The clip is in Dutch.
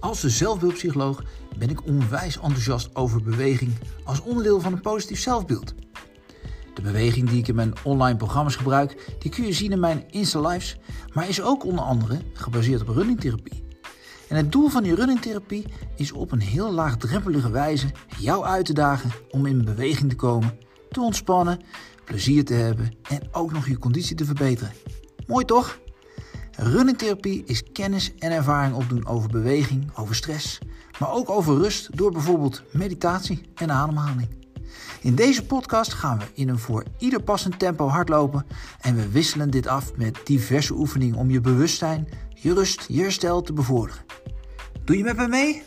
Als zelfbeeldpsycholoog ben ik onwijs enthousiast over beweging als onderdeel van een positief zelfbeeld. De beweging die ik in mijn online programma's gebruik, die kun je zien in mijn Insta Lives, maar is ook onder andere gebaseerd op runningtherapie. En het doel van die runningtherapie is op een heel laagdrempelige wijze jou uit te dagen om in beweging te komen, te ontspannen, plezier te hebben en ook nog je conditie te verbeteren. Mooi toch? Runningtherapie is kennis en ervaring opdoen over beweging, over stress, maar ook over rust door bijvoorbeeld meditatie en ademhaling. In deze podcast gaan we in een voor ieder passend tempo hardlopen en we wisselen dit af met diverse oefeningen om je bewustzijn, je rust, je herstel te bevorderen. Doe je met me mee?